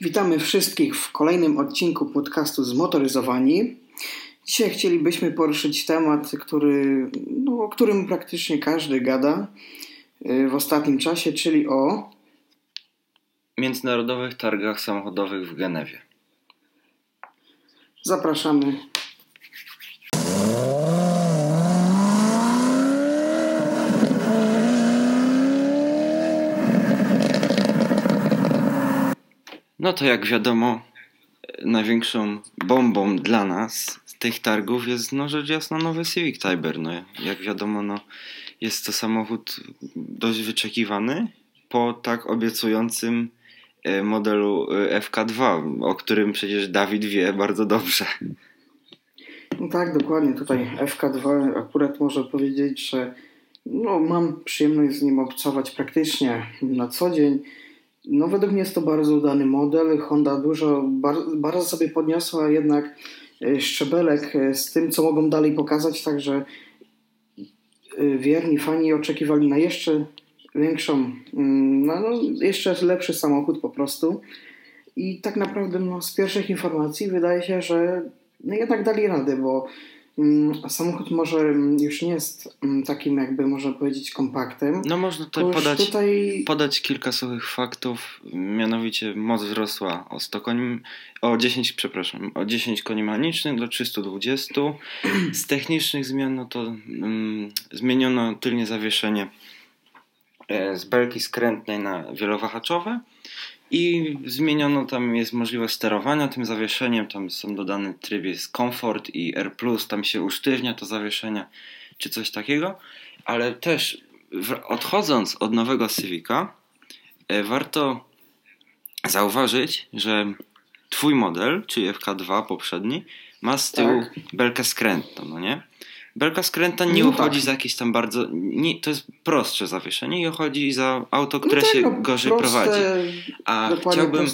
Witamy wszystkich w kolejnym odcinku podcastu Zmotoryzowani. Dzisiaj chcielibyśmy poruszyć temat, który, no, o którym praktycznie każdy gada y, w ostatnim czasie, czyli o międzynarodowych targach samochodowych w Genewie. Zapraszamy. No to jak wiadomo, największą bombą dla nas z tych targów jest no rzecz jasna nowy Civic Tyber. No, jak wiadomo, no, jest to samochód dość wyczekiwany po tak obiecującym e, modelu e, FK2, o którym przecież Dawid wie bardzo dobrze. No tak, dokładnie. Tutaj FK2 akurat można powiedzieć, że no, mam przyjemność z nim obcować praktycznie na co dzień. No według mnie jest to bardzo udany model. Honda dużo, bardzo, sobie podniosła jednak e, szczebelek e, z tym, co mogą dalej pokazać, także e, wierni fani oczekiwali na jeszcze większą, no, no, jeszcze lepszy samochód po prostu. I tak naprawdę no, z pierwszych informacji wydaje się, że no, jednak dali radę, bo samochód może mm, już nie jest mm, takim jakby można powiedzieć kompaktem. No można tutaj podać, tutaj podać kilka suchych faktów, mianowicie moc wzrosła o 100 koni, o 10, przepraszam, o 10 koni mechanicznych do 320. Z technicznych zmian no to um, zmieniono tylnie zawieszenie e, z belki skrętnej na wielowahaczowe i zmieniono tam, jest możliwość sterowania tym zawieszeniem, tam są dodane tryby jest komfort i R+, tam się usztywnia to zawieszenie, czy coś takiego, ale też odchodząc od nowego Civica, e, warto zauważyć, że twój model, czyli FK2 poprzedni, ma z tyłu tak. belkę skrętną, no nie? Belka skręta nie no uchodzi tak. za jakieś tam bardzo. Nie, to jest prostsze zawieszenie i uchodzi za auto, które no tak, się no, gorzej proste, prowadzi. A chciałbym,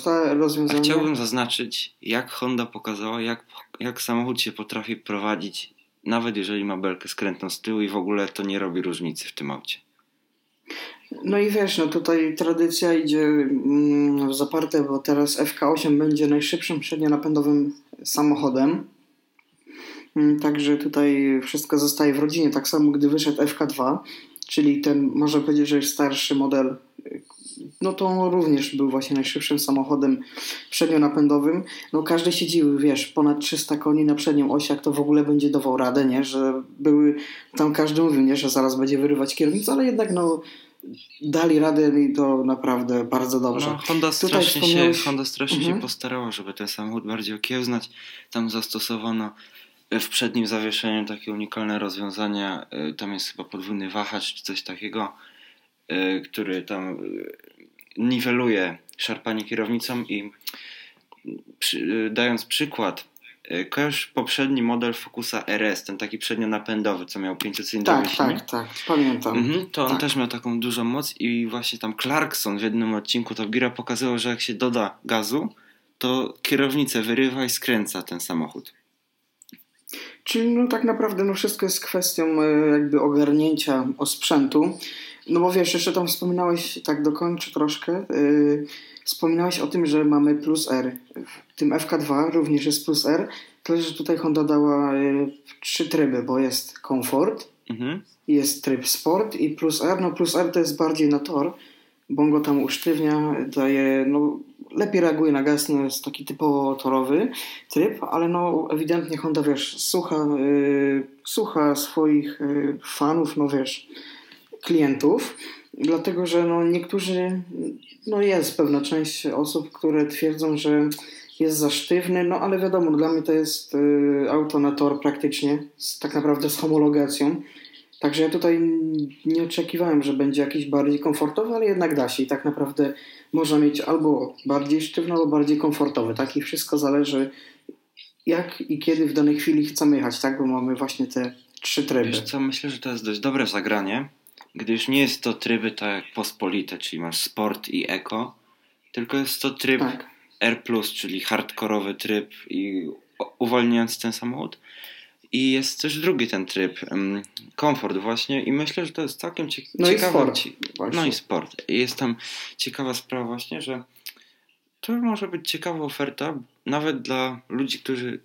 a chciałbym zaznaczyć, jak Honda pokazała, jak, jak samochód się potrafi prowadzić, nawet jeżeli ma belkę skrętną z tyłu i w ogóle to nie robi różnicy w tym aucie. No i wiesz, no tutaj tradycja idzie mm, w zaparte, bo teraz FK8 będzie najszybszym przednionapędowym samochodem także tutaj wszystko zostaje w rodzinie. Tak samo, gdy wyszedł FK2, czyli ten, można powiedzieć, że jest starszy model, no to on również był właśnie najszybszym samochodem przednionapędowym. No każdy się dziwił, wiesz, ponad 300 koni na przednią osi, jak to w ogóle będzie dawał radę, nie? Że były, tam każdy mówił, nie? Że zaraz będzie wyrywać kierownicę, ale jednak no dali radę i to naprawdę bardzo dobrze. No, Honda strasznie, wspomniałeś... się, Honda strasznie mhm. się postarała, żeby ten samochód bardziej okiełznać. Tam zastosowano w przednim zawieszeniu takie unikalne rozwiązania. Y, tam jest chyba podwójny wahacz czy coś takiego, y, który tam y, niweluje szarpanie kierownicą i przy, dając przykład, kojarz poprzedni model Focusa RS, ten taki przednio-napędowy, co miał 500 cylindrowy Tak, tak, tak, pamiętam. Mhm, to on tak. też miał taką dużą moc i właśnie tam Clarkson w jednym odcinku Top Geara pokazywał, że jak się doda gazu, to kierownicę wyrywa i skręca ten samochód. Czyli no tak naprawdę no wszystko jest kwestią e, jakby ogarnięcia osprzętu. No bo wiesz, jeszcze tam wspominałeś, tak dokończę troszkę, yy, wspominałeś o tym, że mamy plus R. W tym FK2 również jest plus R, tyle że tutaj Honda dała yy, trzy tryby, bo jest komfort, mhm. jest tryb sport i plus R. No plus R to jest bardziej na tor, bo on go tam usztywnia, daje no, lepiej reaguje na gaz, no jest taki typowo torowy tryb, ale no ewidentnie Honda, wiesz, słucha, yy, słucha swoich yy, fanów, no wiesz, klientów, dlatego, że no niektórzy, no jest pewna część osób, które twierdzą, że jest za sztywny, no ale wiadomo, dla mnie to jest yy, auto na tor praktycznie, z, tak naprawdę z homologacją, Także ja tutaj nie oczekiwałem, że będzie jakiś bardziej komfortowy, ale jednak da się i tak naprawdę można mieć albo bardziej sztywny, albo bardziej komfortowy. Tak i wszystko zależy jak i kiedy w danej chwili chcemy jechać, tak? Bo mamy właśnie te trzy tryby. Wiesz co, myślę, że to jest dość dobre zagranie, gdyż nie jest to tryby tak pospolite, czyli masz sport i eko, tylko jest to tryb tak. R+, czyli hardkorowy tryb i uwalniając ten samochód. I jest też drugi ten tryb, komfort właśnie i myślę, że to jest całkiem ciekawe. no I sport. No i sport. I jest tam ciekawa sprawa właśnie, że To może być ciekawa oferta, nawet dla ludzi, którzy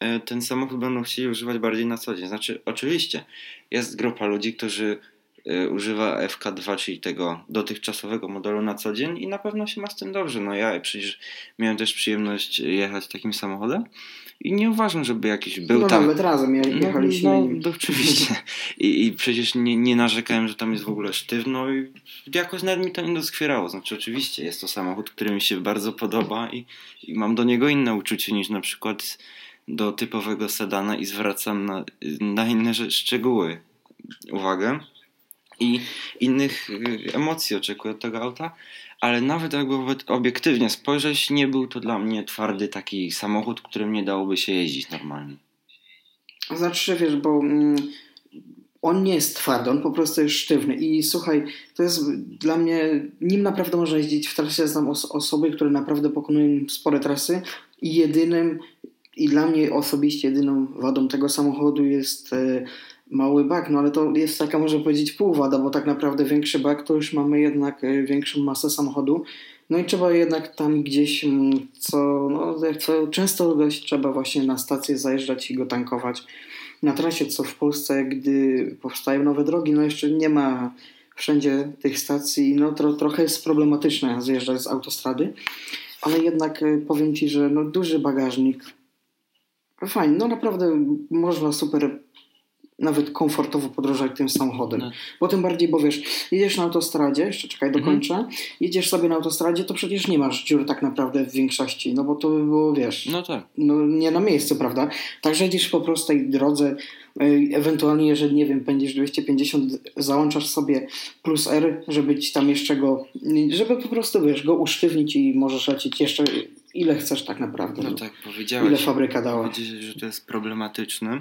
e, ten samochód będą chcieli używać bardziej na co dzień. Znaczy, oczywiście, jest grupa ludzi, którzy Y, używa FK2, czyli tego dotychczasowego modelu na co dzień i na pewno się ma z tym dobrze. No ja przecież miałem też przyjemność jechać takim samochodem i nie uważam, żeby jakiś był no, tam... nawet razem jechaliśmy. No, no oczywiście. I, I przecież nie, nie narzekałem, że tam jest w ogóle sztywno i jakoś nawet mi to nie doskwierało. Znaczy oczywiście jest to samochód, który mi się bardzo podoba i, i mam do niego inne uczucie niż na przykład do typowego sedana i zwracam na, na inne szczegóły uwagę i innych y, emocji oczekuję od tego auta, ale nawet jakby obiektywnie spojrzeć, nie był to dla mnie twardy taki samochód, którym nie dałoby się jeździć normalnie. Znaczy, wiesz, bo mm, on nie jest twardy, on po prostu jest sztywny i słuchaj, to jest dla mnie, nim naprawdę można jeździć w trasie, znam os osoby, które naprawdę pokonują spore trasy i jedynym i dla mnie osobiście jedyną wadą tego samochodu jest e, mały bak, no ale to jest taka, można powiedzieć, półwada, bo tak naprawdę większy bak to już mamy jednak e, większą masę samochodu. No i trzeba jednak tam gdzieś, mm, co, no, co często dość trzeba właśnie na stację zajeżdżać i go tankować. Na trasie, co w Polsce, gdy powstają nowe drogi, no jeszcze nie ma wszędzie tych stacji, no to trochę jest problematyczne zjeżdżać z autostrady, ale jednak e, powiem Ci, że no, duży bagażnik, fajnie, no naprawdę można super nawet komfortowo podróżować tym samochodem. No. Bo tym bardziej, bo wiesz, jedziesz na autostradzie, jeszcze czekaj, mhm. dokończę, mhm. jedziesz sobie na autostradzie, to przecież nie masz dziur tak naprawdę w większości, no bo to by było, wiesz, no tak. no nie na miejscu, prawda? Także jedziesz po prostej drodze, y, ewentualnie jeżeli, nie wiem, będziesz 250, załączasz sobie plus R, żeby ci tam jeszcze go, żeby po prostu, wiesz, go usztywnić i możesz lecieć jeszcze ile chcesz tak naprawdę. No, no tak, powiedziałeś. Ile fabryka dała. Powiedziałeś, że to jest problematyczne.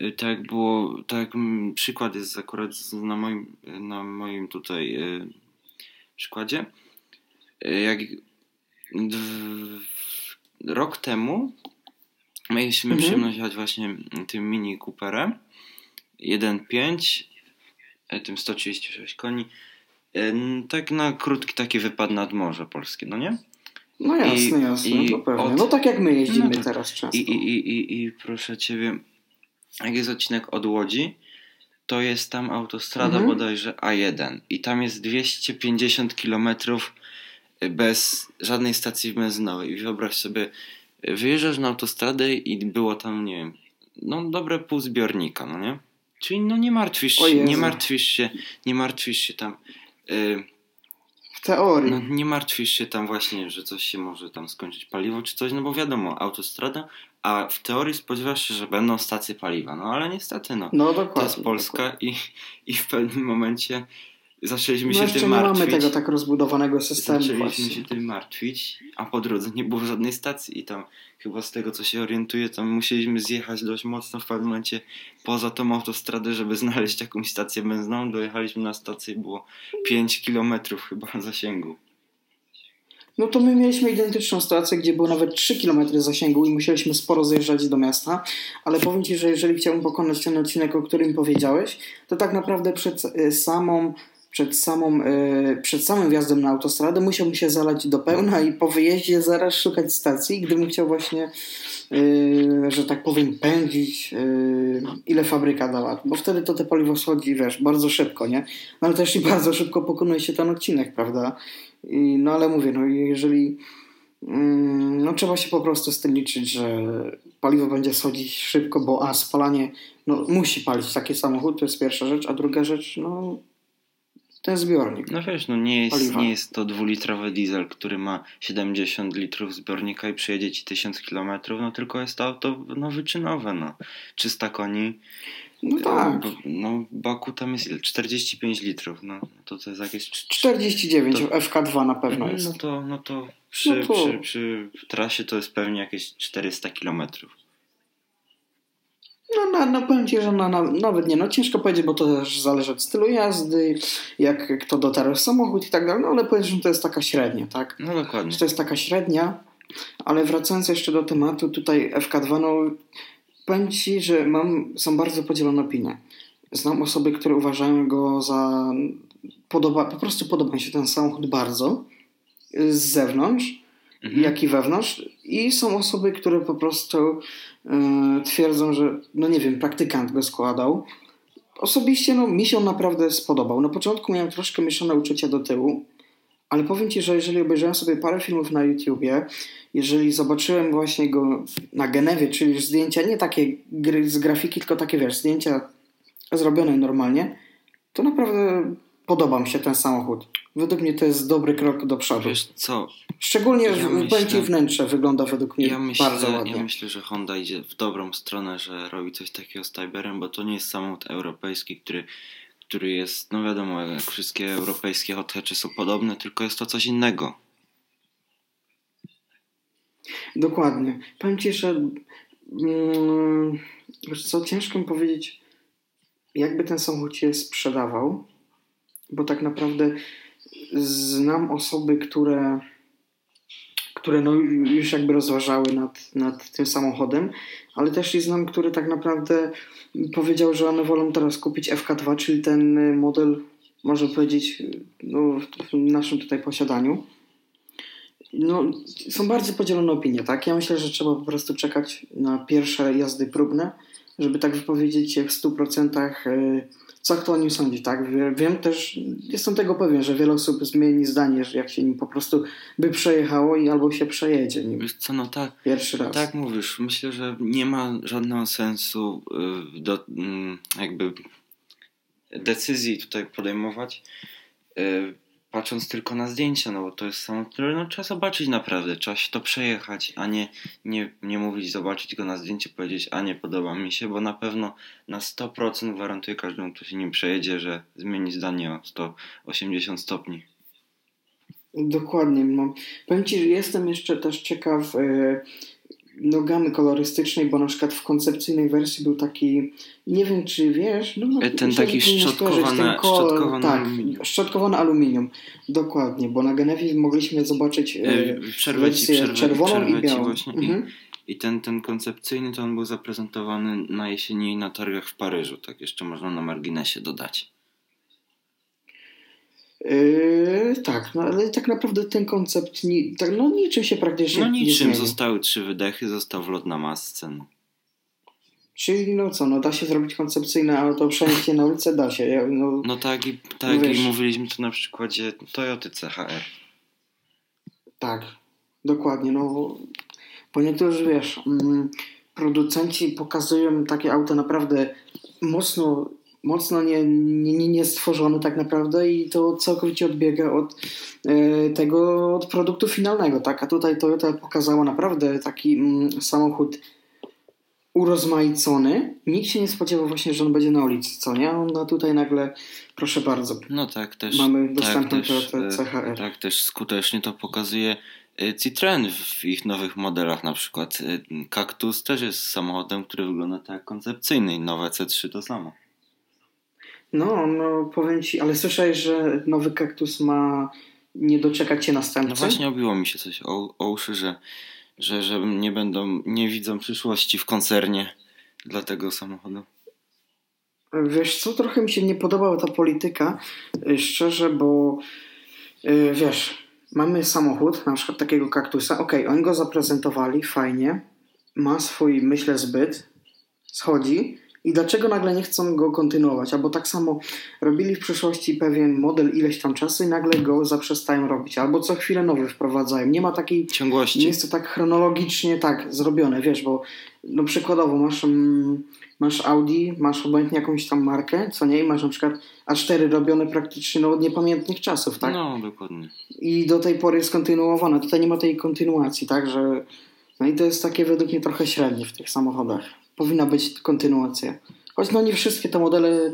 Y, tak jak było, tak jak przykład jest akurat na moim, na moim tutaj y, przykładzie. Y, jak rok temu mieliśmy mhm. przyjemność jechać właśnie tym Mini Cooperem 1.5 tym 136 koni tak na krótki taki wypad nad Morze Polskie, no nie? No jasne, I, jasne, i no pewnie. Od... No tak jak my jeździmy no tak. teraz często. I, i, i, I proszę Ciebie, jak jest odcinek od Łodzi, to jest tam autostrada mhm. bodajże A1 i tam jest 250 km bez żadnej stacji benzynowej. I wyobraź sobie, wyjeżdżasz na autostradę i było tam, nie wiem, no dobre pół zbiornika, no nie? Czyli no nie martwisz się, nie martwisz się, nie martwisz się tam. W teorii. No, nie martwisz się tam właśnie, że coś się może tam skończyć paliwo czy coś, no bo wiadomo, autostrada a w teorii spodziewasz się, że będą stacje paliwa. No ale niestety, no. no dokładnie, to jest Polska i, i w pewnym momencie zaczęliśmy no się tym martwić. nie mamy tego tak rozbudowanego systemu. Zaczęliśmy właśnie. się tym martwić, a po drodze nie było żadnej stacji i tam chyba z tego co się orientuję, tam musieliśmy zjechać dość mocno w pewnym momencie poza tą autostradę, żeby znaleźć jakąś stację benzynową. Dojechaliśmy na stację i było 5 kilometrów chyba zasięgu. No to my mieliśmy identyczną sytuację, gdzie było nawet 3 km zasięgu i musieliśmy sporo zjeżdżać do miasta, ale powiem Ci, że jeżeli chciałbym pokonać ten odcinek, o którym powiedziałeś, to tak naprawdę przed e, samą przed, samą, e, przed samym wjazdem na autostradę musiałbym się zalać do pełna i po wyjeździe zaraz szukać stacji, gdybym chciał właśnie, e, że tak powiem, pędzić, ile fabryka dała. Bo wtedy to te paliwo schodzi, wiesz, bardzo szybko, nie? No ale też i bardzo szybko pokonuje się ten odcinek, prawda? I, no ale mówię, no jeżeli mm, no trzeba się po prostu z tym liczyć, że paliwo będzie schodzić szybko, bo a spalanie no, musi palić taki samochód, to jest pierwsza rzecz, a druga rzecz, no ten zbiornik. No wiesz, no nie jest, nie jest to dwulitrowy diesel, który ma 70 litrów zbiornika i przyjedzie ci 1000 km, no tylko jest to auto no, wyczynowe, no. 300 koni, no tak. No, Baku tam jest 45 litrów, no to to jest jakieś... 49, to, FK2 na pewno jest. No to, no to, przy, no to... Przy, przy trasie to jest pewnie jakieś 400 kilometrów. No, no, no powiem Ci, że no, no, nawet nie, no ciężko powiedzieć, bo to też zależy od stylu jazdy, jak kto dotarł w samochód i tak dalej, no ale powiedz, że to jest taka średnia, tak? No dokładnie. Że to jest taka średnia, ale wracając jeszcze do tematu, tutaj FK2, no powiem Ci, że mam, są bardzo podzielone opinie. Znam osoby, które uważają go za... Podoba, po prostu podoba mi się ten samochód bardzo. z zewnątrz, mhm. jak i wewnątrz. I są osoby, które po prostu yy, twierdzą, że, no nie wiem, praktykant go składał. Osobiście no, mi się on naprawdę spodobał. Na początku miałem troszkę mieszane uczucia do tyłu, ale powiem Ci, że jeżeli obejrzałem sobie parę filmów na YouTubie, jeżeli zobaczyłem właśnie go na Genewie, czyli zdjęcia nie takie gry z grafiki, tylko takie wiesz, zdjęcia zrobione normalnie, to naprawdę podoba mi się ten samochód. Według mnie to jest dobry krok do przodu. Wiesz co? Szczególnie ja w myślę, wnętrze wygląda według mnie ja myślę, bardzo ładnie. Ja myślę, że Honda idzie w dobrą stronę, że robi coś takiego z Tiberem, bo to nie jest samochód europejski, który, który jest, no wiadomo, jak wszystkie europejskie hot hatchy są podobne, tylko jest to coś innego. Dokładnie. Powiem Ci, że mm, wiesz co, ciężko mi powiedzieć, jakby ten samochód się sprzedawał, bo tak naprawdę znam osoby, które, które no już jakby rozważały nad, nad tym samochodem, ale też i znam, które tak naprawdę powiedział, że one wolą teraz kupić FK2, czyli ten model, można powiedzieć, no, w naszym tutaj posiadaniu. No, są bardzo podzielone opinie, tak? Ja myślę, że trzeba po prostu czekać na pierwsze jazdy próbne, żeby tak wypowiedzieć się w 100% co kto o nim sądzi, tak? Wiem też, jestem tego pewien, że wiele osób zmieni zdanie, że jak się nim po prostu by przejechało i albo się przejedzie nim. Wiesz co, no tak. Pierwszy raz. Tak mówisz. Myślę, że nie ma żadnego sensu y, do, mm, jakby decyzji tutaj podejmować y, patrząc tylko na zdjęcia, no bo to jest samo, które no, trzeba zobaczyć naprawdę, trzeba się to przejechać, a nie, nie, nie mówić, zobaczyć go na zdjęciu, powiedzieć, a nie podoba mi się, bo na pewno na 100% gwarantuję każdemu, kto się nim przejedzie, że zmieni zdanie o 180 stopni. Dokładnie. No. Powiem Ci, że jestem jeszcze też ciekaw yy, no, gamy kolorystycznej, bo na przykład w koncepcyjnej wersji był taki, nie wiem czy wiesz, no, no ten taki szczotkowany, kolor, szczotkowany tak, aluminium. szczotkowany aluminium, dokładnie, bo na Genewie mogliśmy zobaczyć e, przerwę wersję przerwę, czerwoną i białą. Właśnie. Mhm. I, I ten, ten koncepcyjny to on był zaprezentowany na jesieni na targach w Paryżu, tak jeszcze można na marginesie dodać. Yy, tak, no ale tak naprawdę ten koncept ni, tak, no niczym się praktycznie no, niczym nie zostały trzy wydechy, został wlot na masce. No. Czyli no co, no da się zrobić koncepcyjne auto, przenieść na ulicę, da się. No, no tak, i, tak no, i mówiliśmy tu na przykładzie Toyoty CHR. Tak, dokładnie, no bo niektórzy wiesz, mm, producenci pokazują takie auto naprawdę mocno mocno nie, nie, nie stworzony tak naprawdę i to całkowicie odbiega od e, tego, od produktu finalnego, tak? A tutaj Toyota pokazała naprawdę taki mm, samochód urozmaicony. Nikt się nie spodziewał właśnie, że on będzie na ulicy, co nie? On tutaj nagle, proszę bardzo. No tak, też. Mamy tak, dostępną tak, Toyotę CHR. Tak, też skutecznie to pokazuje e, Citroen w ich nowych modelach, na przykład e, Cactus też jest samochodem, który wygląda tak koncepcyjny. Nowe C3 to samo. No, no powiem ci, ale słyszałeś, że nowy kaktus ma nie doczekać się następcy? No właśnie obiło mi się coś o, o uszy, że, że, że nie będą, nie widzą przyszłości w koncernie dla tego samochodu. Wiesz co, trochę mi się nie podobała ta polityka, y, szczerze, bo yy, wiesz, mamy samochód, na przykład takiego kaktusa, okej, okay, oni go zaprezentowali, fajnie, ma swój, myślę, zbyt, schodzi, i dlaczego nagle nie chcą go kontynuować? Albo tak samo robili w przeszłości pewien model ileś tam czasu i nagle go zaprzestają robić. Albo co chwilę nowy wprowadzają. Nie ma takiej ciągłości. Nie jest to tak chronologicznie tak zrobione, wiesz, bo no przykładowo masz, mm, masz Audi, masz obojętnie jakąś tam markę, co nie, i masz na przykład A4 robione praktycznie no, od niepamiętnych czasów, tak? No, dokładnie. I do tej pory jest kontynuowane. Tutaj nie ma tej kontynuacji, tak, że no i to jest takie według mnie trochę średnie w tych samochodach powinna być kontynuacja. Choć no nie wszystkie te modele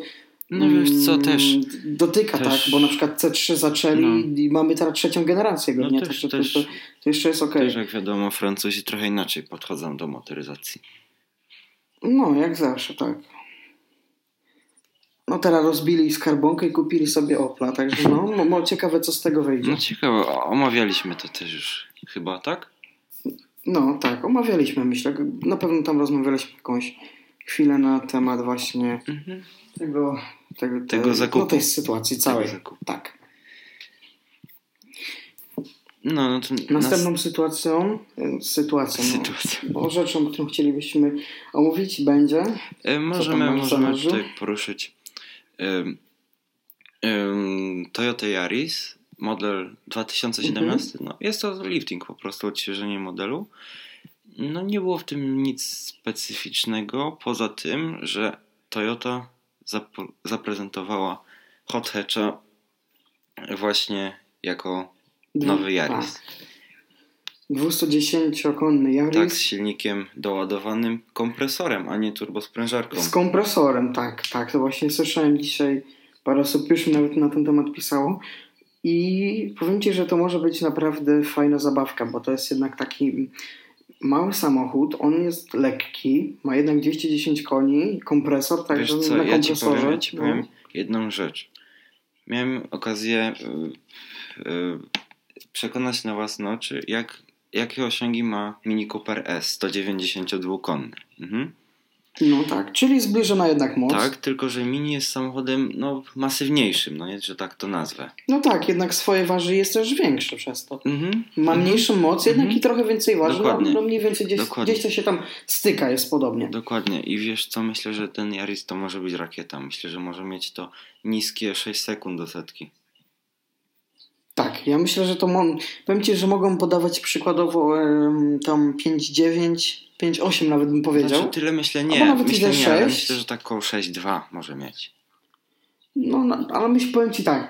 no wiesz co, mm, też dotyka, też, tak, bo na przykład C3 zaczęli no. i mamy teraz trzecią generację go, no nie? Też, też, to, to, jeszcze jest ok. Też jak wiadomo, Francuzi trochę inaczej podchodzą do motoryzacji. No, jak zawsze, tak. No teraz rozbili skarbonkę i kupili sobie Opla, także no, no ciekawe co z tego wyjdzie. No ciekawe, omawialiśmy to też już chyba, tak? No tak, omawialiśmy, myślę. Na pewno tam rozmawialiśmy jakąś chwilę na temat właśnie mhm. tego, tego, tego zakupu. No, tej sytuacji całej. Tak. No, no to Następną nas... sytuacją, sytuacją, no, o rzeczą, którą chcielibyśmy omówić będzie. E, możemy możemy tutaj poruszyć e, e, Toyota Yaris, model 2017. Mhm. No, jest to lifting, po prostu odświeżenie modelu. No nie było w tym nic specyficznego, poza tym, że Toyota zap- zaprezentowała hot hatcha właśnie jako nowy Yaris. Tak. 210-konny Yaris. Tak, z silnikiem doładowanym kompresorem, a nie turbosprężarką. Z kompresorem, tak, tak. To właśnie słyszałem dzisiaj, parę osób już nawet na ten temat pisało. I powiem Ci, że to może być naprawdę fajna zabawka, bo to jest jednak taki mały samochód, on jest lekki, ma jednak 210 koni, kompresor, także Wiesz co, na ja ci powiem, ja ci powiem no. jedną rzecz. Miałem okazję yy, yy, przekonać na własne oczy, jak, jakie osiągi ma Mini Cooper S 192-konny. Mhm. No tak, czyli zbliżona jednak moc. Tak, tylko że Mini jest samochodem no, masywniejszym, no nie, że tak to nazwę. No tak, jednak swoje waży jest też większe przez to. Mhm. Ma mniejszą moc, jednak mhm. i trochę więcej waży, Dokładnie. no, no mniej więcej gdzieś, Dokładnie. gdzieś to się tam styka, jest podobnie. Dokładnie i wiesz co, myślę, że ten Yaris to może być rakieta. Myślę, że może mieć to niskie 6 sekund do setki. Tak, ja myślę, że to mo- powiem Ci, że mogą podawać przykładowo um, tam 5-9 5-8 nawet bym powiedział. Znaczy, tyle myślę nie. Albo nawet myślę, nie, 6. myślę, że tak około 6-2 może mieć. No, no ale myślę, powiem Ci tak.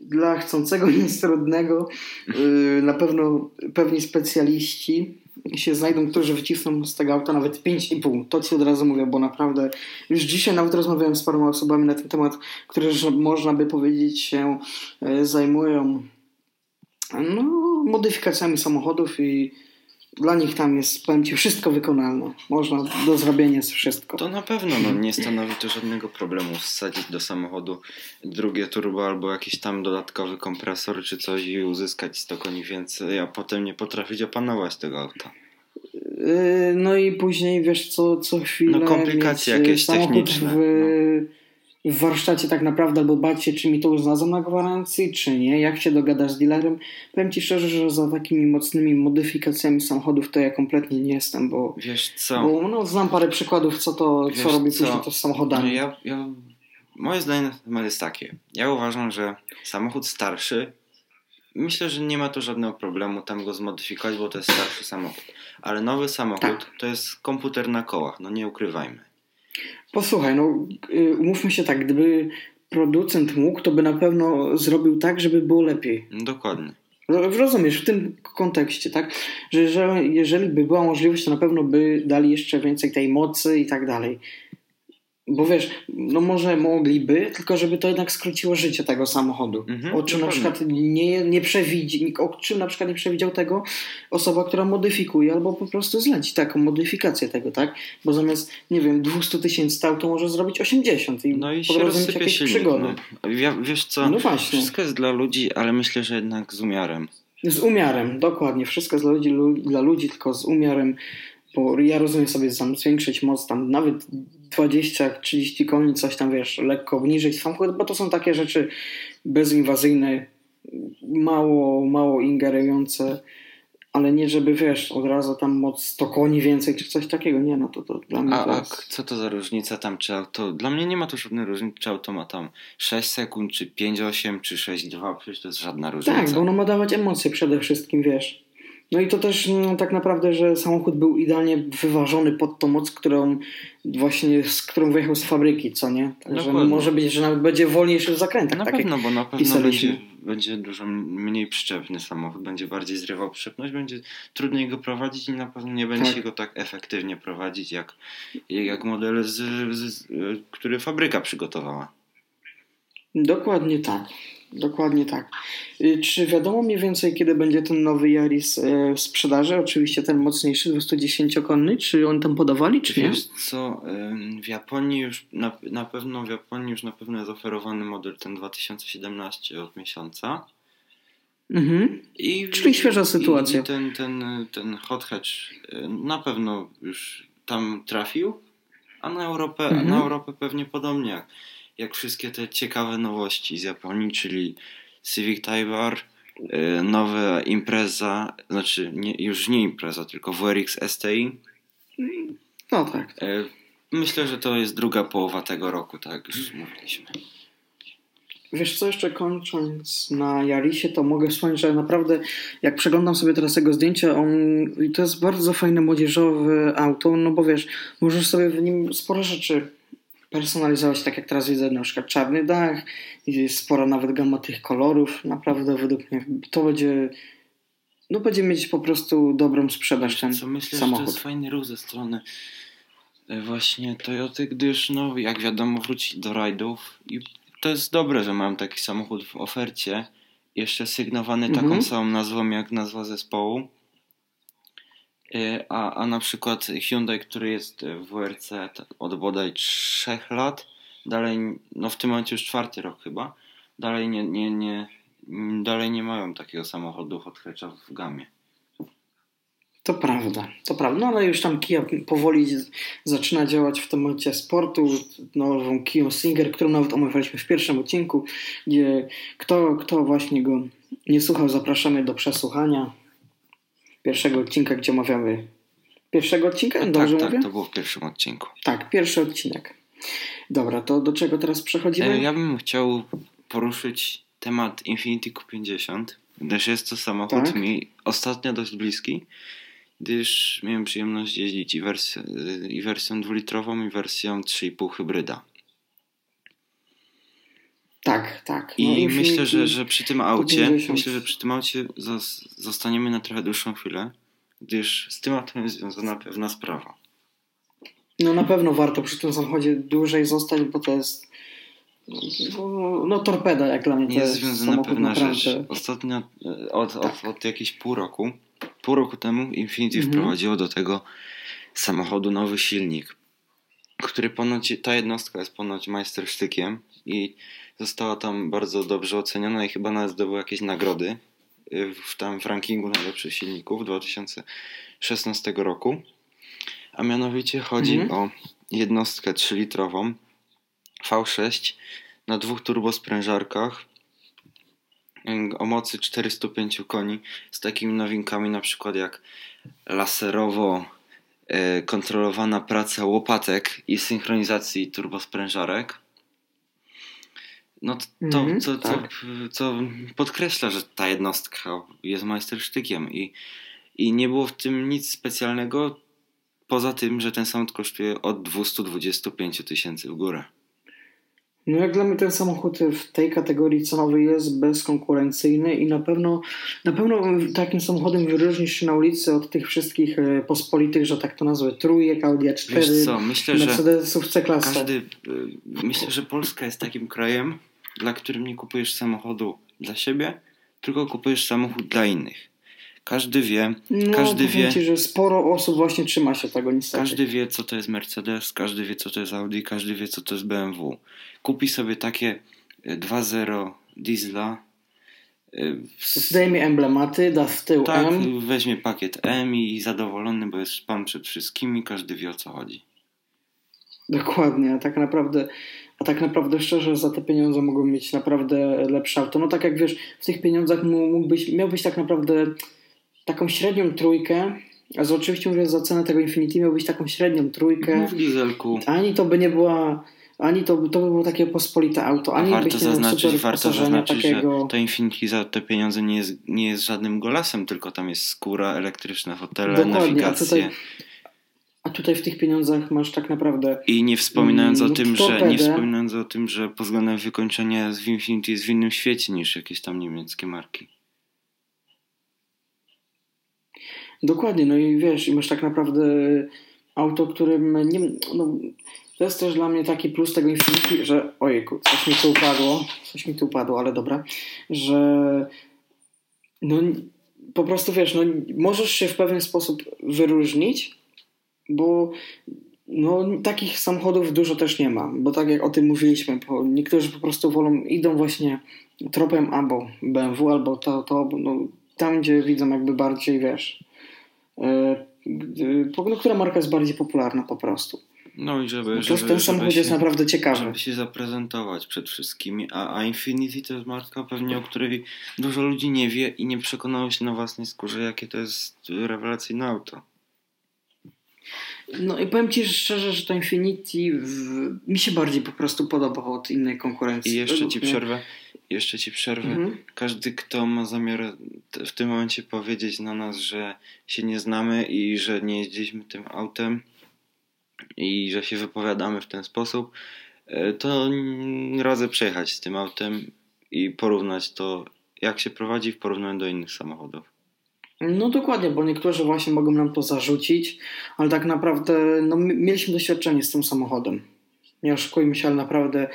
Dla chcącego nic trudnego yy, na pewno pewni specjaliści się znajdą, którzy wycisną z tego auta nawet 5,5. To Ci od razu mówię, bo naprawdę już dzisiaj nawet rozmawiałem z paroma osobami na ten temat, które można by powiedzieć się yy, zajmują no, modyfikacjami samochodów i dla nich tam jest, powiem Ci, wszystko wykonalne. Można, do zrobienia jest wszystko. To na pewno no, nie stanowi to żadnego problemu wsadzić do samochodu drugie turbo albo jakiś tam dodatkowy kompresor czy coś i uzyskać 100 koni więcej, a potem nie potrafić opanować tego auta. Yy, no i później wiesz co, co chwilę. No komplikacje jakieś techniczne. W, no w warsztacie tak naprawdę, albo bać się, czy mi to uznadzą na gwarancji, czy nie, jak się dogadasz z dealerem. Powiem Ci szczerze, że za takimi mocnymi modyfikacjami samochodów to ja kompletnie nie jestem, bo, Wiesz co? bo no, znam parę przykładów, co to, co robi co? później to z samochodami. No ja, ja, moje zdanie na temat jest takie. Ja uważam, że samochód starszy Myślę, że nie ma to żadnego problemu tam go zmodyfikować, bo to jest starszy samochód. Ale nowy samochód tak. to jest komputer na kołach, no nie ukrywajmy. Posłuchaj, no y, umówmy się tak, gdyby producent mógł, to by na pewno zrobił tak, żeby było lepiej. Dokładnie. Rozumiesz, w tym kontekście, tak? Że jeżeli, jeżeli by była możliwość, to na pewno by dali jeszcze więcej tej mocy i tak dalej. Bo wiesz, no może mogliby, tylko żeby to jednak skróciło życie tego samochodu. Mhm, o czym na przykład nie, nie przewidzi, o czym na przykład nie przewidział tego osoba, która modyfikuje, albo po prostu zleci taką modyfikację tego, tak? Bo zamiast, nie wiem, 200 tysięcy stał, to może zrobić 80 i, no i się rozsypie jakieś silnik, przygody. No. Wiesz co, no właśnie. wszystko jest dla ludzi, ale myślę, że jednak z umiarem. Z umiarem, dokładnie. Wszystko jest dla ludzi, dla ludzi tylko z umiarem bo ja rozumiem sobie tam zwiększyć moc, tam nawet 20-30 koni, coś tam wiesz, lekko obniżyć samochód, bo to są takie rzeczy bezinwazyjne, mało, mało ingerujące, ale nie żeby wiesz, od razu tam moc 100 koni więcej, czy coś takiego, nie, no to, to dla mnie a, to jest... a co to za różnica tam, czy auto, dla mnie nie ma to żadnej różnicy, czy auto ma tam 6 sekund, czy 5-8, czy 6-2, przecież to jest żadna różnica. Tak, bo ono ma dawać emocje przede wszystkim, wiesz. No i to też no, tak naprawdę, że samochód był idealnie wyważony pod tą moc, którą właśnie z którą wyjechał z fabryki, co nie? Także może być, że nawet będzie wolniejszy w zakrętach. Na tak pewno, bo na pewno będzie, będzie dużo mniej przyczepny samochód, będzie bardziej zrywał przyczepność, będzie trudniej go prowadzić i na pewno nie będzie tak. go tak efektywnie prowadzić jak, jak modele, z, z, z, które fabryka przygotowała. Dokładnie tak. Dokładnie tak. Y, czy wiadomo mniej więcej, kiedy będzie ten nowy Yaris y, w sprzedaży? Oczywiście ten mocniejszy, 210-konny. Czy on tam podawali, czy nie? Wiesz co, w Japonii już, na, na pewno w Japonii już na pewno jest oferowany model ten 2017 od miesiąca. Mhm. I, Czyli świeża sytuacja. I ten, ten, ten hot hatch y, na pewno już tam trafił, a na Europę, mhm. na Europę pewnie podobnie jak wszystkie te ciekawe nowości z Japonii, czyli Civic Type R, y, nowa impreza, znaczy nie, już nie impreza, tylko WRX STI. No tak. Y, myślę, że to jest druga połowa tego roku, tak już mówiliśmy. Wiesz co, jeszcze kończąc na Jarisie, to mogę wspomnieć, że naprawdę jak przeglądam sobie teraz jego zdjęcia, on to jest bardzo fajne młodzieżowe auto, no bo wiesz, możesz sobie w nim sporo rzeczy personalizować, tak jak teraz widzę, na przykład czarny dach, jest spora nawet gama tych kolorów, naprawdę według mnie to będzie no będzie mieć po prostu dobrą sprzedaż ten Co myślę, samochód. że to jest fajny ruch ze strony e, właśnie Toyoty, gdyż no jak wiadomo wróci do rajdów i to jest dobre, że mam taki samochód w ofercie, jeszcze sygnowany taką mhm. samą nazwą jak nazwa zespołu. E, a, a na przykład Hyundai, który jest w WRC od bodaj 3 lat, dalej, no w tym momencie już czwarty rok chyba, dalej nie, nie, nie, dalej nie mają takiego samochodu hot hatcha w gamie. To prawda, to prawda. No ale już tam Kia powoli zaczyna działać w temacie sportu. Nową Kia Singer, którą nawet omawialiśmy w pierwszym odcinku, gdzie kto, kto właśnie go nie słuchał, zapraszamy do przesłuchania pierwszego odcinka, gdzie omawiamy pierwszego odcinka, tak, dobrze tak, mówię? to było w pierwszym odcinku. Tak, pierwszy odcinek. Dobra, to do czego teraz przechodzimy? E, ja bym chciał poruszyć temat Infiniti Q50, gdyż jest to samochód tak? mi ostatnio dość bliski gdyż miałem przyjemność jeździć i, wersję, i wersją dwulitrową, i wersją 3,5 hybryda. Tak, tak. No I myślę, że, że przy tym aucie, myślę, że przy tym aucie zostaniemy na trochę dłuższą chwilę, gdyż z tym autem jest związana pewna sprawa. No na pewno warto przy tym samochodzie dłużej zostać, bo to jest no, no torpeda jak dla mnie. To jest związana pewna naprawdę. rzecz. Ostatnio, e, od, tak. od, od jakiegoś pół roku pół roku temu Infinity mhm. wprowadziło do tego samochodu nowy silnik, który ponoć, ta jednostka jest ponoć majstersztykiem i została tam bardzo dobrze oceniona i chyba nawet zdobyła jakieś nagrody y, w, tam w rankingu najlepszych silników 2016 roku. A mianowicie chodzi mhm. o jednostkę 3-litrową V6 na dwóch turbosprężarkach o mocy 405 koni z takimi nowinkami na przykład jak laserowo e, kontrolowana praca łopatek i synchronizacji turbosprężarek. No to, to mm, co, tak. co, co podkreśla, że ta jednostka jest majstersztykiem i, i nie było w tym nic specjalnego poza tym, że ten samochód kosztuje od 225 tysięcy w górę. No jak dla mnie ten samochód w tej kategorii cenowej jest bezkonkurencyjny i na pewno, na pewno takim samochodem wyróżnisz się na ulicy od tych wszystkich e, pospolitych, że tak to nazwę, trójek, Audi A4, Wiesz co, myślę, Mercedesów C-klasy. Każdy, e, myślę, że Polska jest takim krajem, dla którym nie kupujesz samochodu dla siebie, tylko kupujesz samochód dla innych. Każdy wie, no, każdy wie. Ci, że sporo osób właśnie trzyma się tego niestety. Każdy wie, co to jest Mercedes, każdy wie, co to jest Audi, każdy wie, co to jest BMW. Kupi sobie takie 2.0 e, diesla. E, Zdejmie emblematy, da w tył tak, M. weźmie pakiet M i zadowolony, bo jest pan przed wszystkimi, każdy wie o co chodzi. Dokładnie, a tak naprawdę a tak naprawdę szczerze za te pieniądze mogą mieć naprawdę lepsze auto. No tak jak wiesz, w tych pieniądzach mógłbyś, miałbyś tak naprawdę taką średnią trójkę, a z oczywiście mówię za cenę tego Infinity miał być taką średnią trójkę. W dieselku. Ani to by nie była, ani to, to by było takie pospolite auto, ani warto byś zaznaczyć, warto zaznaczyć, takiego... że to Infinity za te pieniądze nie jest, nie jest żadnym golasem, tylko tam jest skóra, elektryczne fotele, Dokładnie, nawigacje. A tutaj, a tutaj w tych pieniądzach masz tak naprawdę. I nie wspominając mm, o tym, że nie wspominając o tym, że pod względem wykończenia z Infinity jest w innym świecie niż jakieś tam niemieckie marki. Dokładnie, no i wiesz, masz tak naprawdę auto, którym nie, no, to jest też dla mnie taki plus tego Infinity, że ojejku, coś mi tu upadło, coś mi tu upadło, ale dobra, że no po prostu wiesz, no możesz się w pewien sposób wyróżnić, bo no, takich samochodów dużo też nie ma, bo tak jak o tym mówiliśmy, bo niektórzy po prostu wolą, idą właśnie tropem albo BMW, albo to, to no, tam, gdzie widzą jakby bardziej, wiesz, no, która marka jest bardziej popularna po prostu. No i żeby. No to żeby, ten samochód jest naprawdę ciekawy. Żeby się zaprezentować przed wszystkimi. A, a Infinity to jest marka pewnie, o której dużo ludzi nie wie i nie przekonało się na własnej skórze, jakie to jest rewelacyjne auto. No i powiem Ci szczerze, że to Infinity w... mi się bardziej po prostu podobało od innej konkurencji. I jeszcze Ci przerwę. Jeszcze Ci przerwę. Mhm. Każdy, kto ma zamiar w tym momencie powiedzieć na nas, że się nie znamy i że nie jeździliśmy tym autem i że się wypowiadamy w ten sposób, e, to radzę przejechać z tym autem i porównać to, jak się prowadzi w porównaniu do innych samochodów. No dokładnie, bo niektórzy właśnie mogą nam to zarzucić, ale tak naprawdę no, mieliśmy doświadczenie z tym samochodem. Nie oszukujmy się, ale naprawdę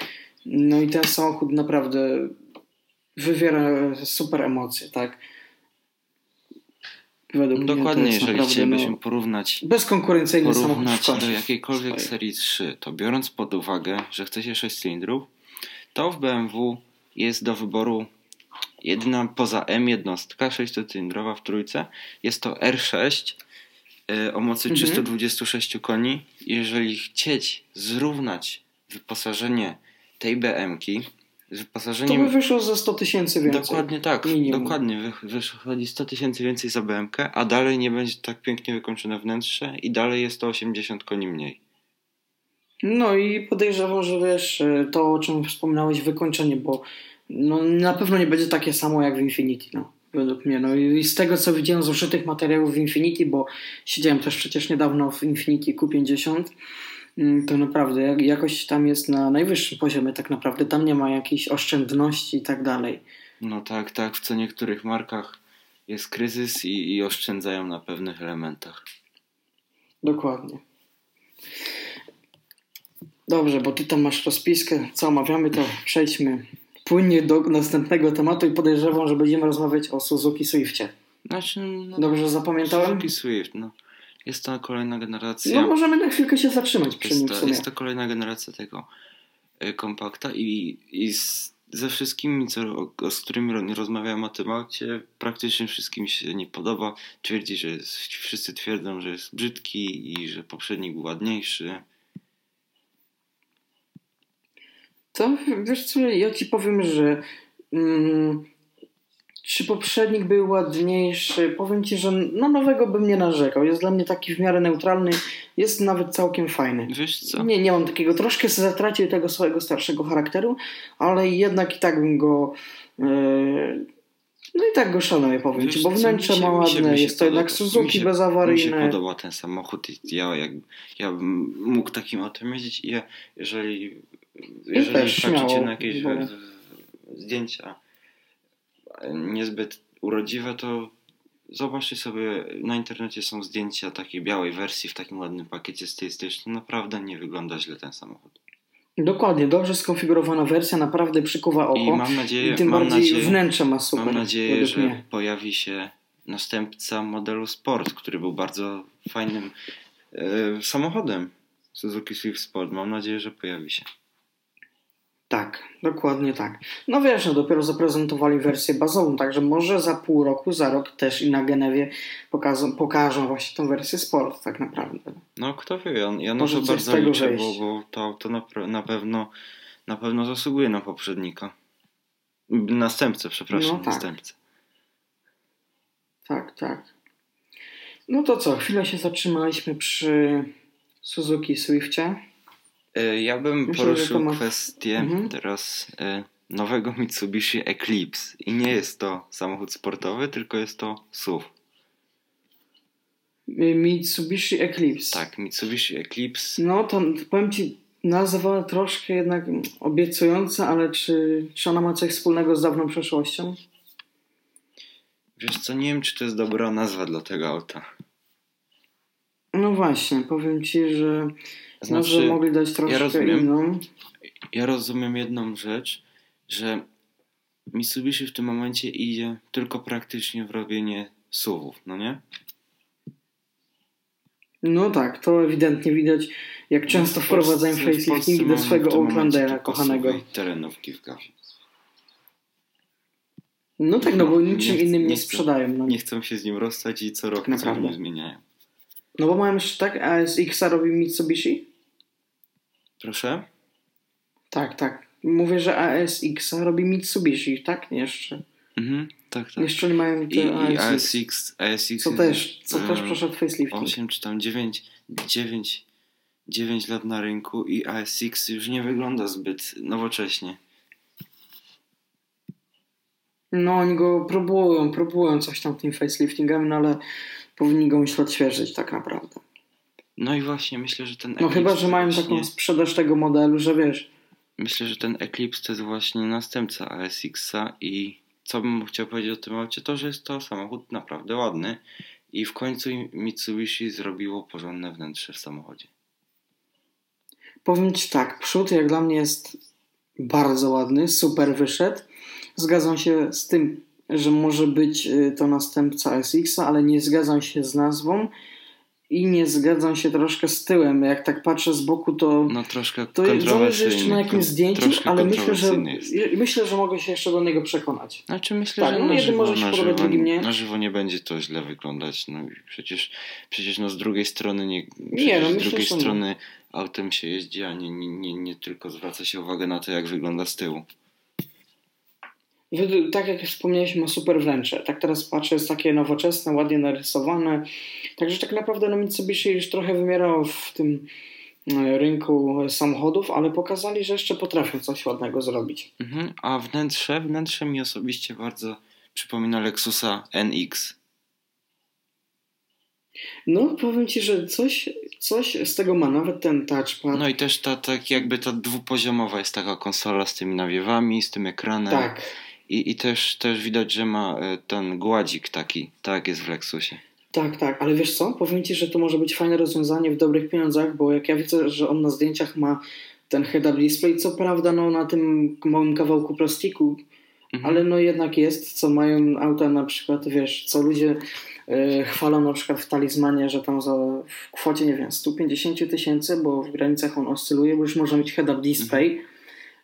no i ten samochód naprawdę wywiera super emocje, tak? Według Dokładnie, mnie jeżeli chcielibyśmy no, porównać bezkonkurencyjny porównać samochód do jakiejkolwiek swoje. serii 3, to biorąc pod uwagę, że chcecie 6 cylindrów, to w BMW jest do wyboru Jedyna poza M jednostka 6-cylindrowa w trójce jest to R6 y, o mocy mhm. 326 koni. Jeżeli chcieć zrównać wyposażenie tej BM-ki To by wyszło za 100 tysięcy więcej. Dokładnie tak. Minimum. Dokładnie. Wychodzi 100 tysięcy więcej za BM-kę, a dalej nie będzie tak pięknie wykończone wnętrze i dalej jest to 80 koni mniej. No i podejrzewam, że wiesz, to o czym wspominałeś, wykończenie, bo no, na pewno nie będzie takie samo jak w Infinity, no, według mnie. No i z tego, co widziałem z użytych materiałów w Infinity, bo siedziałem też przecież niedawno w Infinity Q50, mm, to naprawdę jakoś tam jest na najwyższym poziomie tak naprawdę. Tam nie ma jakiejś oszczędności i tak dalej. No tak, tak. W co niektórych markach jest kryzys i, i oszczędzają na pewnych elementach. Dokładnie. Dobrze, bo ty tam masz rozpiskę, co omawiamy, to przejdźmy płynnie do następnego tematu i podejrzewam, że będziemy rozmawiać o Suzuki Swiftie. Znaczy, no, Dobrze zapamiętałem? Suzuki Swift, no. Jest to kolejna generacja. No możemy na chwilkę się zatrzymać przy nim w sumie. Jest to kolejna generacja tego y, kompakta i, i z, ze wszystkimi, co, z którymi rozmawiałem o tym aucie, praktycznie wszystkim się nie podoba. Twierdzi, że jest, wszyscy twierdzą, że jest brzydki i że poprzednik był ładniejszy. To wiesz co, ja ci powiem, że mm, czy poprzednik był ładniejszy? Powiem ci, że na nowego bym nie narzekał. Jest dla mnie taki w miarę neutralny, jest nawet całkiem fajny. Wiesz co? Nie, nie mam takiego, troszkę zatracił tego swojego starszego charakteru, ale jednak i tak bym go. Yy, no i tak go szanuję, powiem Wiesz, ci, bo wnętrze ma ładne, jest to jednak Suzuki mi bezawaryjne. Mi się podoba ten samochód i ja, jak, ja bym mógł takim autem jeździć i ja, jeżeli jeżeli patrzycie na jakieś bo... zdjęcia niezbyt urodziwe, to zobaczcie sobie, na internecie są zdjęcia takiej białej wersji w takim ładnym pakiecie stylistycznym. Naprawdę nie wygląda źle ten samochód. Dokładnie, dobrze skonfigurowana wersja naprawdę przykuwa oko. I mam nadzieję, I tym mam bardziej nadzieję, wnętrze ma super. Mam nadzieję, że mnie. pojawi się następca modelu Sport, który był bardzo fajnym e, samochodem. Suzuki Swift Sport. Mam nadzieję, że pojawi się. Tak, dokładnie tak. No wiesz, no dopiero zaprezentowali wersję bazową, także może za pół roku, za rok też i na Genewie pokażą, pokażą właśnie tą wersję sport tak naprawdę. No kto wie, ja, ja na to bardzo liczę, bo, bo to auto na, na, pewno na pewno zasługuje na poprzednika. Następcę, przepraszam, no, tak. następcę. Tak, tak. No to co, chwilę się zatrzymaliśmy przy Suzuki Swiftie. E, ja bym Myślę, poruszył ma... kwestię mhm. teraz e, nowego Mitsubishi Eclipse. I nie jest to samochód sportowy, tylko jest to SUV. Mitsubishi Eclipse. Tak, Mitsubishi Eclipse. No to powiem Ci, nazwa troszkę jednak obiecująca, ale czy, czy ona ma coś wspólnego z dawną przeszłością? Wiesz co, nie wiem, czy to jest dobra nazwa dla tego auta. No właśnie, powiem Ci, że znaczy, Może mogli dać troszkę ja rozumiem, inną. Ja rozumiem jedną rzecz, że Mitsubishi w tym momencie idzie tylko praktycznie w robienie suwów, no nie? No tak, to ewidentnie widać, jak często no, wprowadzają facelifting do swojego Outlandera kochanego. terenówki w kawie. No tak, no, no bo niczym nie, innym nie, nie sprzedają. No. Nie chcą się z nim rozstać i co roku tak coś zmieniają. No bo mają jeszcze tak, a z robi Mitsubishi? Proszę? Tak, tak. Mówię, że ASX robi Mitsubishi, tak? Jeszcze. Mhm, tak, tak. Jeszcze nie mają I, i ASX, ASX. Co też, co też przeszedł facelifting. 8 czy tam 9, 9, 9 lat na rynku i ASX już nie wygląda zbyt nowocześnie. No, oni go próbują, próbują coś tam tym faceliftingami, no ale powinni go myślę odświeżyć tak naprawdę. No i właśnie myślę, że ten No chyba, że mają właśnie... taką sprzedaż tego modelu, że wiesz. Myślę, że ten Eclipse to jest właśnie następca ASX-a i co bym chciał powiedzieć o tym aucie, to że jest to samochód naprawdę ładny i w końcu Mitsubishi zrobiło porządne wnętrze w samochodzie. Powiem Ci tak, przód jak dla mnie jest bardzo ładny, super wyszedł. Zgadzam się z tym, że może być y, to następca SX-a, ale nie zgadzam się z nazwą i nie zgadzam się troszkę z tyłem. Jak tak patrzę z boku, to. No troszkę to zależy jeszcze na jakimś zdjęciu, ale myślę, że myślę, że mogę się jeszcze do niego przekonać. Znaczy myślę, tak, że no, na, żywo, może się na, żywo, drugim nie. na żywo nie będzie to źle wyglądać. No przecież, przecież no z drugiej strony nie. nie no, z myślę, drugiej strony autem się jeździ, a nie, nie, nie, nie tylko zwraca się uwagę na to, jak wygląda z tyłu tak jak wspomnieliśmy o super wręcze, tak teraz patrzę, jest takie nowoczesne, ładnie narysowane. Także tak naprawdę no Mitsubishi już trochę wymierało w tym e, rynku samochodów, ale pokazali, że jeszcze potrafią coś ładnego zrobić. Mhm. A wnętrze? Wnętrze mi osobiście bardzo przypomina Lexusa NX. No, powiem Ci, że coś, coś z tego ma, nawet ten touchpad. No i też ta tak jakby ta dwupoziomowa jest taka konsola z tymi nawiewami, z tym ekranem. Tak. I, i też, też widać, że ma e, ten gładzik taki, tak jest w Lexusie. Tak, tak, ale wiesz co? Powiem Ci, że to może być fajne rozwiązanie w dobrych pieniądzach, bo jak ja widzę, że on na zdjęciach ma ten head-up display, co prawda no, na tym małym kawałku plastiku, mhm. ale no jednak jest, co mają auta na przykład, wiesz, co ludzie yy, chwalą na przykład w talizmanie, że tam za, w kwocie, nie wiem, 150 tysięcy, bo w granicach on oscyluje, bo już może mieć head-up display, mhm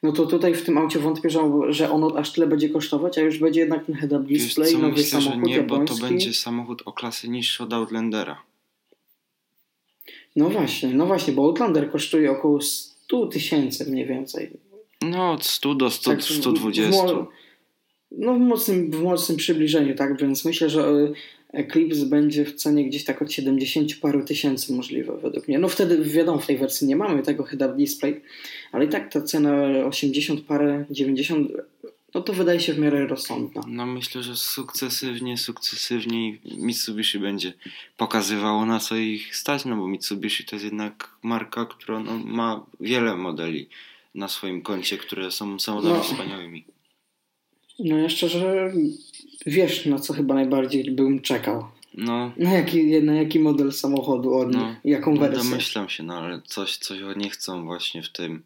no to tutaj w tym aucie wątpię, że, ono aż tyle będzie kosztować, a już będzie jednak ten head-up display, co, nowy myślę, samochód że nie, japoński. bo to będzie samochód o klasy niższej od Outlandera. No właśnie, no właśnie, bo Outlander kosztuje około 100 tysięcy mniej więcej. No od 100 do 100, tak, 120. W, no w mocnym, w mocnym przybliżeniu, tak, więc myślę, że Eclipse będzie w cenie gdzieś tak od 70 paru tysięcy możliwe według mnie. No wtedy wiadomo, w tej wersji nie mamy tego head-up display, ale i tak ta cena 80 parę, 90 no to wydaje się w miarę rozsądna. No myślę, że sukcesywnie, sukcesywnie Mitsubishi będzie pokazywało na co ich stać, no bo Mitsubishi to jest jednak marka, która no, ma wiele modeli na swoim koncie, które są samochodami no. wspaniałymi. No ja szczerze wiesz, na co chyba najbardziej bym czekał. No. Na jaki, na jaki model samochodu od no, nich, jaką no, wersję. Domyślam się, no ale coś, coś nie chcą właśnie w tym.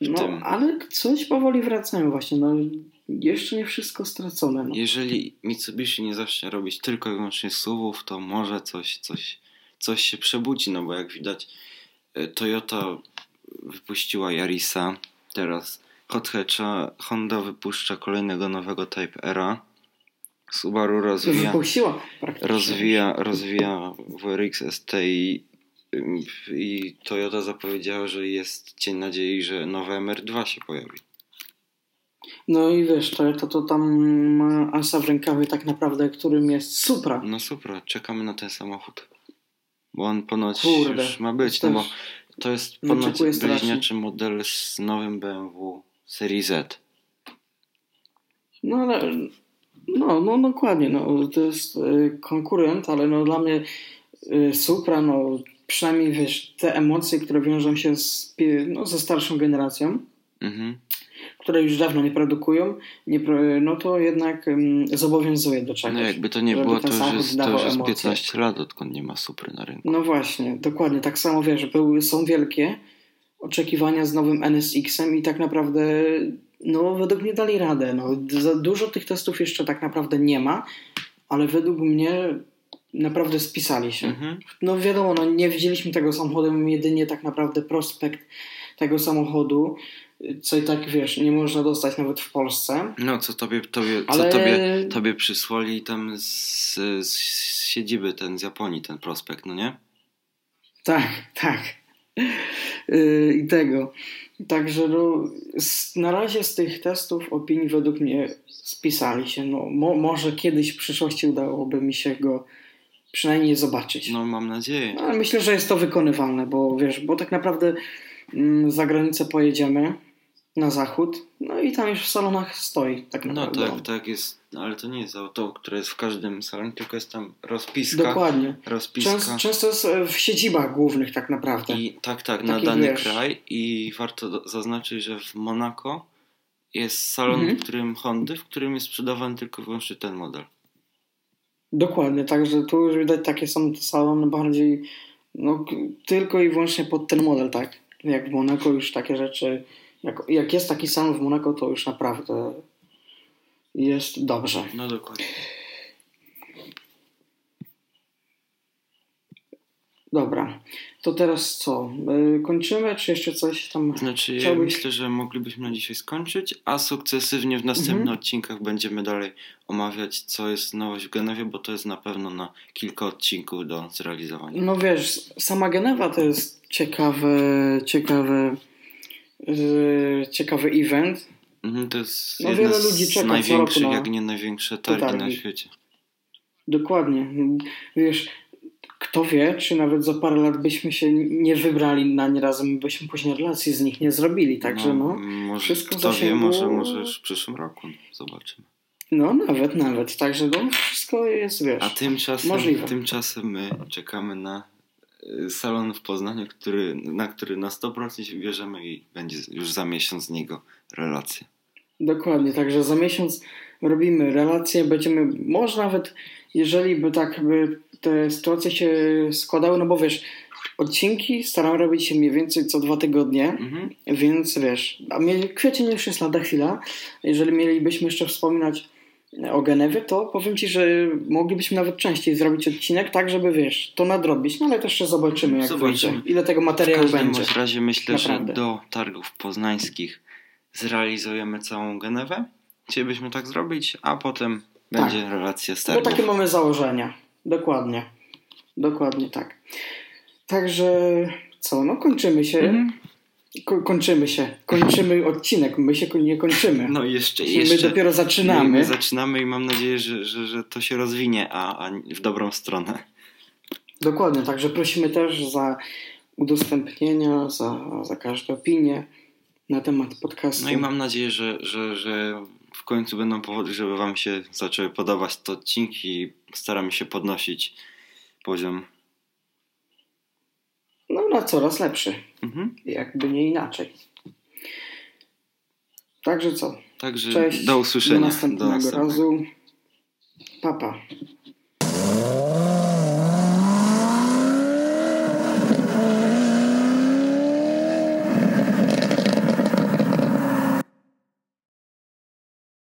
W no, tym. ale coś powoli wracają właśnie, no jeszcze nie wszystko stracone. No. Jeżeli Mitsubishi nie zacznie robić tylko i wyłącznie SUVów, to może coś, coś, coś się przebudzi, no bo jak widać y, Toyota wypuściła Yarisa, teraz Hot Hatcha, Honda wypuszcza kolejnego nowego Type Era. Subaru rozwija, rozwija, rozwija WRX ST i, i Toyota zapowiedziała, że jest cień nadziei, że nowe MR2 się pojawi. No i wiesz, to, to tam ma asa w rękawie tak naprawdę, którym jest Supra. No Supra, czekamy na ten samochód. Bo on ponoć Kurde, już ma być, no bo to jest ponoć bliźniaczy model z nowym BMW serii Z. No ale no, no dokładnie, no, to jest y, konkurent, ale no dla mnie y, Supra, no przynajmniej wiesz, te emocje, które wiążą się z, no, ze starszą generacją, mhm. które już dawno nie produkują, nie, no to jednak um, zobowiązuje do czegoś. No jakby to nie było, to już jest, to już jest 15 lat, odkąd nie ma Supry na rynku. No właśnie, dokładnie, tak samo wiesz, były, są wielkie oczekiwania z nowym NSX-em i tak naprawdę no, według mnie dali radę. No, za dużo tych testów jeszcze tak naprawdę nie ma, ale według mnie naprawdę spisali się. Mhm. No wiadomo, no, nie widzieliśmy tego samochodu, jedynie tak naprawdę prospekt tego samochodu, co i tak wiesz, nie można dostać nawet w Polsce. No, co tobie, tobie, ale... co tobie, tobie przysłali tam z, z siedziby ten z Japonii, ten prospekt, no nie? Tak, tak. yy, i tego. Także no, na razie z tych testów opinii według mnie spisali się. No, mo, może kiedyś w przyszłości udałoby mi się go przynajmniej zobaczyć. No mam nadzieję. Ale myślę, że jest to wykonywalne, bo wiesz, bo tak naprawdę mm, za granicę pojedziemy na zachód, no i tam już w salonach stoi tak no naprawdę. No tak, tak jest, ale to nie jest auto, które jest w każdym salonie, tylko jest tam rozpiska. Dokładnie. Rozpiska. Często, często jest e, w siedzibach głównych tak naprawdę. I tak, tak, na dany wiesz. kraj i warto zaznaczyć, że w Monako jest salon, mhm. w którym Hondy, w którym jest sprzedawany tylko i wyłącznie ten model. Dokładnie, także tu już widać takie są te salony bardziej no, tylko i wyłącznie pod ten model, tak? Jak w Monako już takie rzeczy, jak, jak jest taki salon w Monako, to już naprawdę jest dobrze. No dokładnie. Dobra, to teraz co? Y, kończymy, czy jeszcze coś tam? Znaczy, ja myślę, że moglibyśmy na dzisiaj skończyć, a sukcesywnie w następnych mhm. odcinkach będziemy dalej omawiać, co jest nowość w Genewie, bo to jest na pewno na kilka odcinków do zrealizowania. No wiesz, sama Genewa to jest ciekawy, yy, ciekawy event. Mhm, to jest no, wiele ludzi czeka z największych, jak nie największe targi na świecie. Dokładnie. Wiesz, kto wie, czy nawet za parę lat byśmy się nie wybrali na nie razem, byśmy później relacji z nich nie zrobili. Także no, no może, wszystko kto wie, może, może już w przyszłym roku zobaczymy. No nawet, nawet. Także no, wszystko jest, wiesz, A tymczasem, możliwe. tymczasem my czekamy na y, salon w Poznaniu, który, na który na 100% się bierzemy i będzie już za miesiąc z niego relacja. Dokładnie, także za miesiąc robimy relacje, będziemy, może nawet jeżeli by tak by te sytuacje się składały, no bo wiesz, odcinki staram robić się mniej więcej co dwa tygodnie, mhm. więc wiesz, a kwiecień już jest lada chwila. Jeżeli mielibyśmy jeszcze wspominać o Genewie, to powiem Ci, że moglibyśmy nawet częściej zrobić odcinek, tak żeby wiesz, to nadrobić, no ale też jeszcze zobaczymy jak zobaczymy. Wyjdzie, ile tego materiału będzie. W każdym razie myślę, Naprawdę. że do targów poznańskich zrealizujemy całą Genewę. Chcielibyśmy tak zrobić, a potem tak. będzie relacja z targów. Bo takie mamy założenia. Dokładnie. Dokładnie tak. Także co, no kończymy się. Mhm. Ko kończymy się. Kończymy odcinek. My się nie kończymy. No jeszcze, jeszcze. My dopiero zaczynamy. My, my zaczynamy i mam nadzieję, że, że, że to się rozwinie, a, a w dobrą stronę. Dokładnie, także prosimy też za udostępnienia, za, za każdą opinię na temat podcastu. No i mam nadzieję, że, że, że w końcu będą powody, żeby Wam się zaczęły podobać te odcinki. Staramy się podnosić poziom. No, na coraz lepszy. Mhm. Jakby nie inaczej. Także co? Także Cześć. Do usłyszenia. Do następnego, do następnego. razu. Papa. Pa.